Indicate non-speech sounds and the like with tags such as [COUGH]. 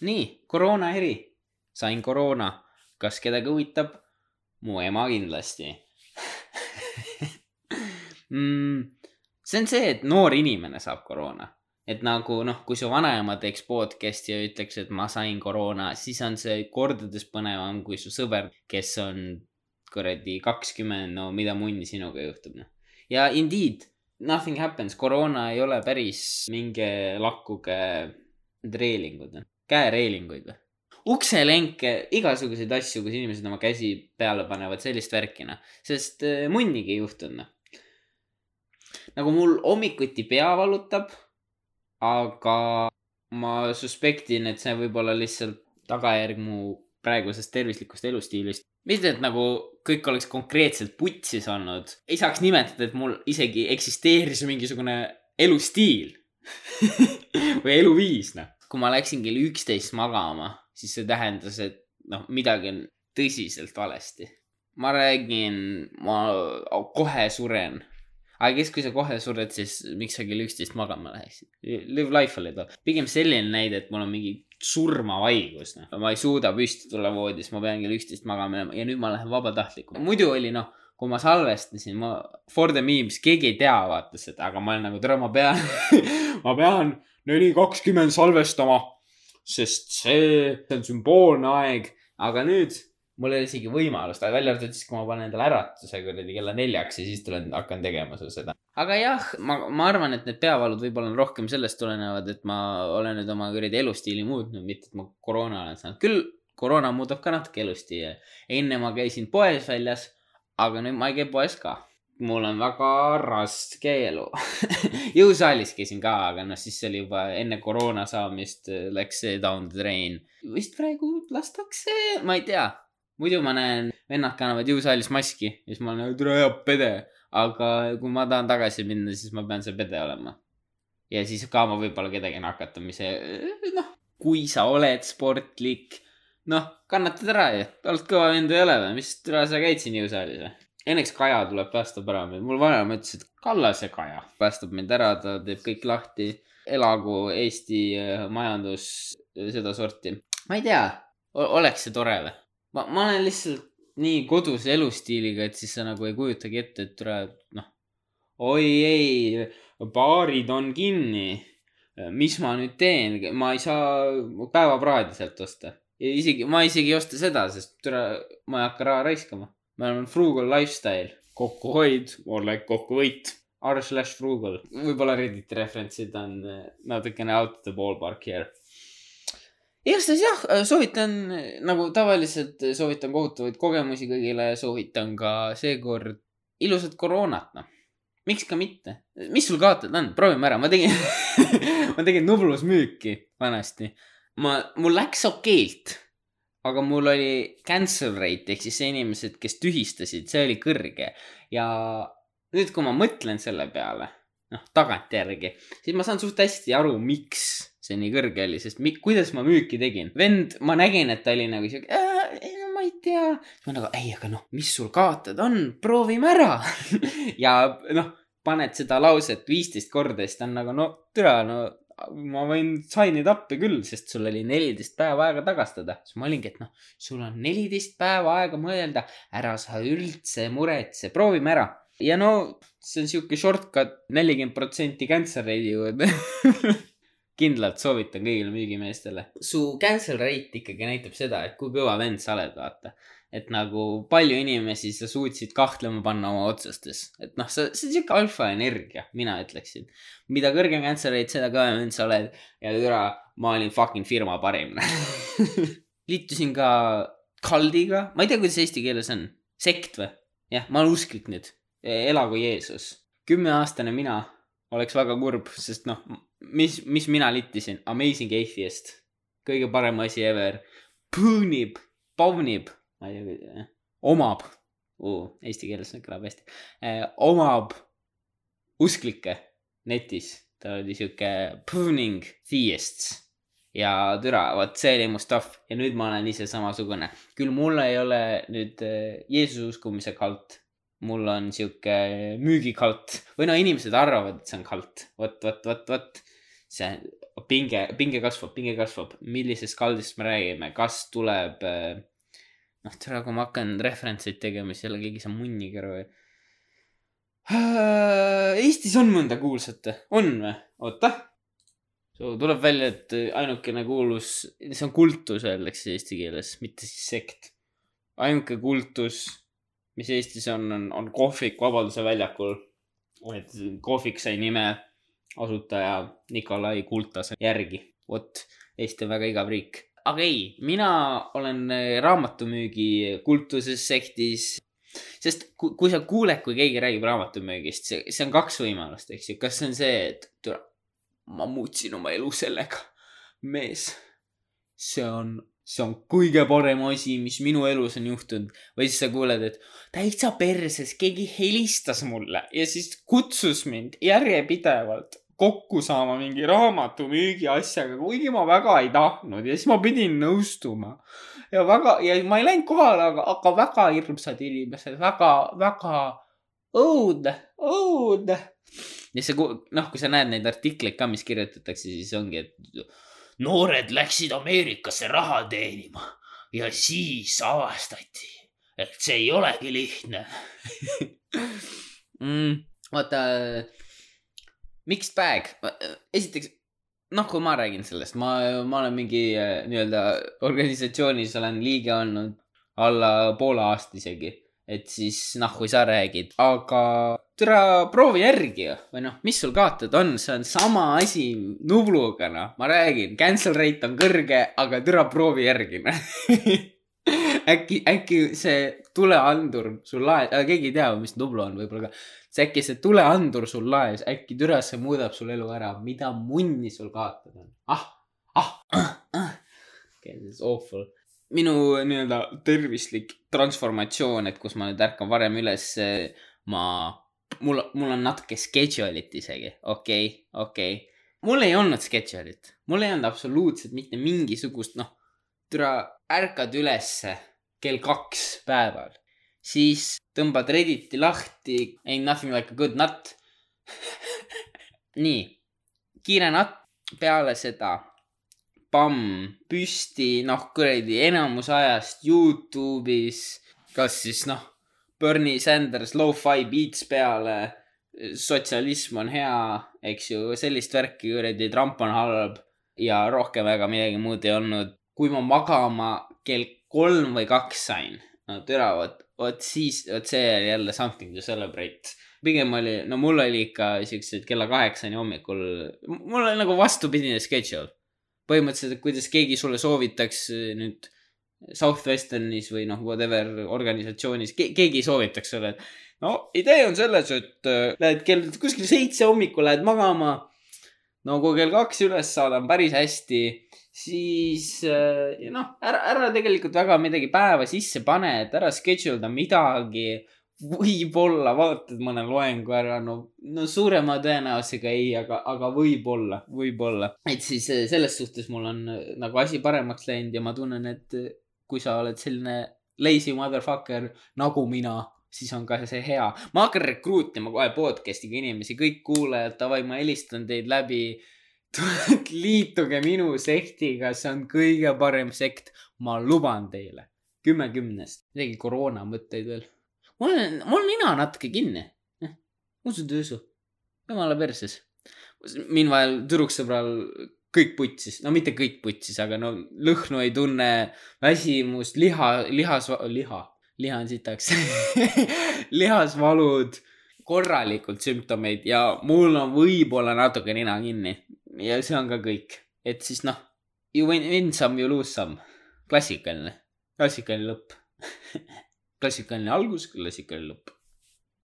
nii, koroona eri. sain koroona. kas kedagi huvitab? mu ema kindlasti [LAUGHS] mm,. see on see, et noor inimene saab koroona. et nagu noh, kui su vanaema teeks podcast'i ja ütleks, et ma sain koroona, siis on see kordades põnevam kui su sõber, kes on kuradi kakskümmend, no mida munni sinuga juhtub, noh. ja indeed, nothing happens, koroona ei ole päris minge lakkuge need reelingud, käereelinguid või ukselenke, igasuguseid asju, kus inimesed oma käsi peale panevad, sellist värki noh, sest äh, munnigi ei juhtunud noh. nagu mul hommikuti pea valutab, aga ma suspektin, et see võib olla lihtsalt tagajärg mu praegusest tervislikust elustiilist. mitte, et nagu kõik oleks konkreetselt putsis olnud, ei saaks nimetada, et mul isegi eksisteeris mingisugune elustiil [LAUGHS] või eluviis noh. Kui ma läksin kell üksteist magama, siis see tähendas, et noh, midagi on tõsiselt valesti. ma räägin, ma kohe suren. aga kes, kui sa kohe sured, siis miks sa kell üksteist magama läheksid? Live life oli too. pigem selline näide, et mul on mingi surmavaigus, noh. ma ei suuda püsti tulla voodis, ma pean kell üksteist magama jääma ja nüüd ma lähen vabatahtlikult. muidu oli noh, kui ma salvestasin, ma, for the memes, keegi ei tea, vaata seda, aga ma olen nagu, tere, ma pean [LAUGHS] ma pean neli kakskümmend salvestama, sest see, see on sümboolne aeg, aga nüüd mul ei ole isegi võimalust, välja arvatud siis, kui ma panen endale äratuse kuradi kella neljaks ja siis tulen, hakkan tegema seda. aga jah, ma, ma arvan, et need peavalud võib-olla on rohkem sellest tulenevad, et ma olen nüüd oma kuradi elustiili muutnud, mitte et ma koroona olen saanud. küll koroona muudab ka natuke elustiili. enne ma käisin poes väljas, aga nüüd ma ei käi poes ka. mul on väga raske elu. [LAUGHS] jõusaalis käisin ka, aga noh, siis oli juba enne koroona saamist äh, läks see down the drain. vist praegu lastakse, ma ei tea. muidu ma näen, vennad kannavad jõusaalis maski ja siis ma olen nagu tere pede. aga kui ma tahan tagasi minna, siis ma pean see pede olema. ja siis ka ma võib-olla kedagi nakatamise, noh, kui sa oled sportlik, noh, kannatad ära ju, oled kõva vend või ei ole või, mis türa sa käid siin jõusaalis või? Õnneks Kaja tuleb, päästab ära meid, mul vanaema ütles, et Kallase Kaja päästab mind ära, ta teeb kõik lahti. elagu Eesti äh, majandus äh, sedasorti. ma ei tea, oleks see tore või? ma, ma olen lihtsalt nii koduse elustiiliga, et siis sa nagu ei kujutagi ette, et tule, noh. oi ei, baarid on kinni. mis ma nüüd teen, ma ei saa päevapraadi sealt osta. isegi, ma isegi ei osta seda, sest tule, ma ei hakka raha raiskama. me oleme frugal lifestyle, kokkuhoid, like kokkuvõit. R slash frugal, võib-olla Redditi referentsid on eh, natukene out the ballpark here igastahes jah, soovitan nagu tavaliselt soovitan kohutavaid kogemusi kõigile, soovitan ka seekord ilusat koroonat, noh. miks ka mitte, mis sul kaotada on, proovime ära, ma tegin [LAUGHS] ma tegin nublusmüüki vanasti. ma, mul läks okeilt, aga mul oli cancel rate ehk siis inimesed, kes tühistasid, see oli kõrge ja nüüd, kui ma mõtlen selle peale, noh, tagantjärgi, siis ma saan suht hästi aru, miks see nii kõrge oli, sest mi-, kuidas ma müüki tegin. vend, ma nägin, et ta oli nagu siuke, no ma ei tea. ma nagu, ei, aga noh, mis sul kaotada on, proovime ära. [LAUGHS] ja noh, paned seda lauset viisteist korda siis ta on nagu, no türa, no ma võin sign'ida appi küll, sest sul oli neliteist päeva aega tagastada. siis ma olingi, et noh, sul on neliteist päeva aega mõelda, ära sa üldse muretse, proovime ära. ja no see on siuke shortcut, nelikümmend protsenti cancel rate'i juurde [LAUGHS] kindlalt soovitan kõigile müügimeestele. su cancel rate ikkagi näitab seda, et kui kõva vend sa oled, vaata. Et nagu palju inimesi sa suutsid kahtlema panna oma otsustes. et noh, sa, see on siuke alfa energia, mina ütleksin. mida kõrgem cancel rate, seda kõvem vend sa oled ja türa, ma olin fucking firma parim. [LAUGHS] liitusin ka kaldiga, ma ei tea, kuidas eesti keeles on, sekt või? jah, ma olen usklik nüüd, elagu Jeesus. kümneaastane mina oleks väga kurb, sest noh, mis, mis mina littisin, Amazing Atheist, kõige parem asi ever. Puunib, paunib, ma ei tea, omab. Uh,, eesti keeles kõlab hästi. Eh,, omab. usklikke netis, ta oli siuke pruning theists ja türa, vot see oli mu stuff. Ja nüüd ma olen ise samasugune. küll mul ei ole nüüd eh, Jeesuse uskumise kalt, mul on siuke müügikalt või no inimesed arvavad, et see on kalt, vot, vot, vot, vot. see, pinge, pinge kasvab, pinge kasvab, millisest kaldist me räägime, kas tuleb äh, noh, tere, kui ma hakkan referentseid tegema, siis jälle keegi saab munnigi aru. Eestis on mõnda kuulsat, on või? oota. tuleb välja, et ainukene kuulus, see on kultus öeldakse eesti keeles, mitte siis sekt. ainuke kultus, mis Eestis on, on, on kohvik Vabaduse väljakul. et kohvik sai nime asutaja Nikolai Kultase järgi. vot, Eesti on väga igav riik. Aga ei, mina olen äh, raamatumüügi kultuses sektis. sest kui, kui sa kuuled, kui keegi räägib raamatumüügist, see, see on kaks võimalust, eks ju. kas see on see, et tule, ma muutsin oma elu sellega. mees, see on, see on kõige parem asi, mis minu elus on juhtunud. või siis sa kuuled, et täitsa perses, keegi helistas mulle ja siis kutsus mind järjepidevalt kokku saama mingi raamatumüügi asjaga, kuigi ma väga ei tahtnud ja siis ma pidin nõustuma. ja väga, ja ma ei läinud kohale, aga, aga väga hirmsad inimesed, väga, väga õudne, õudne. ja see, noh, kui sa näed neid artikleid ka, mis kirjutatakse, siis ongi, et noored läksid Ameerikasse raha teenima ja siis avastati, et see ei olegi lihtne [LAUGHS] mm,. vaata, mixed bag, esiteks noh, kui ma räägin sellest, ma, ma olen mingi äh, nii-öelda organisatsioonis olen liige olnud alla poole aasta isegi. et siis noh, kui sa räägid, aga türa proovi järgi või noh, mis sul kaotada on, see on sama asi Nubluga noh, ma räägin, cancel rate on kõrge, aga türa proovi järgi noh. [LAUGHS] äkki, äkki see tuleandur sul laes, keegi ei tea, mis Nublu on võib-olla ka. see äkki see tuleandur sul laes, äkki türa see muudab sul elu ära, mida munni sul kaotada on. ah, ah, ah, ah. Okay, this is awful. minu nii-öelda tervislik transformatsioon, et kus ma nüüd ärkan varem üles, ma, mul, mul on natuke schedule'it isegi, okei okay,, okei okay.. mul ei olnud schedule'it, mul ei olnud absoluutselt mitte mingisugust, noh, türa ärkad ülesse kell kaks päeval, siis tõmbad Redditi lahti, ain't nothing like a good nut. [LAUGHS] nii, kiire natt, peale seda pamm püsti, noh kuradi enamus ajast Youtube'is, kas siis noh, Bernie Sanders lo-fi beats peale, sotsialism on hea, eks ju, sellist värki kuradi, Trump on halb ja rohkem väga midagi muud ei olnud. kui ma magama kell kolm või kaks sain, no türa, vot, vot siis, vot see oli jälle something to celebrate. pigem oli, no mul oli ikka siuksed kella kaheksani hommikul, mul oli nagu vastupidine schedule. põhimõtteliselt, kuidas keegi sulle soovitaks nüüd Southwesternis või noh, whatever organisatsioonis ke, keegi soovitaks sulle, et no idee on selles, et äh, lähed kell kuskil seitse hommikul lähed magama. no kui kell kaks üles saada on päris hästi, siis äh, noh, ära, ära tegelikult väga midagi päeva sisse pane, et ära schedule da midagi. võib-olla vaatad mõne loengu ära, no, no suurema tõenäosusega ei, aga, aga võib-olla, võib-olla. et siis äh, selles suhtes mul on äh, nagu asi paremaks läinud ja ma tunnen, et äh, kui sa oled selline lazy motherfucker nagu mina, siis on ka see hea. ma hakkan rekruutima kohe podcast'iga inimesi, kõik kuulajad, davai, ma helistan teid läbi. Liituge minu sektiga, see on kõige parem sekt, ma luban teile. kümme kümnest, midagi koroona mõtteid veel. mul on, mul on nina natuke kinni. usu tõusu, jumala perses. Meanwhile tüdruksõbral kõik putsis, no mitte kõik putsis, aga no lõhnu ei tunne, väsimust, liha, lihas, liha, liha on sitaks [LAUGHS] lihasvalud, korralikult sümptomeid ja mul on võib-olla natuke nina kinni ja see on ka kõik, et siis noh, you win, win some, you lose some, klassikaline, klassikaline lõpp. [LAUGHS] Klassikaline algus, klassikaline lõpp.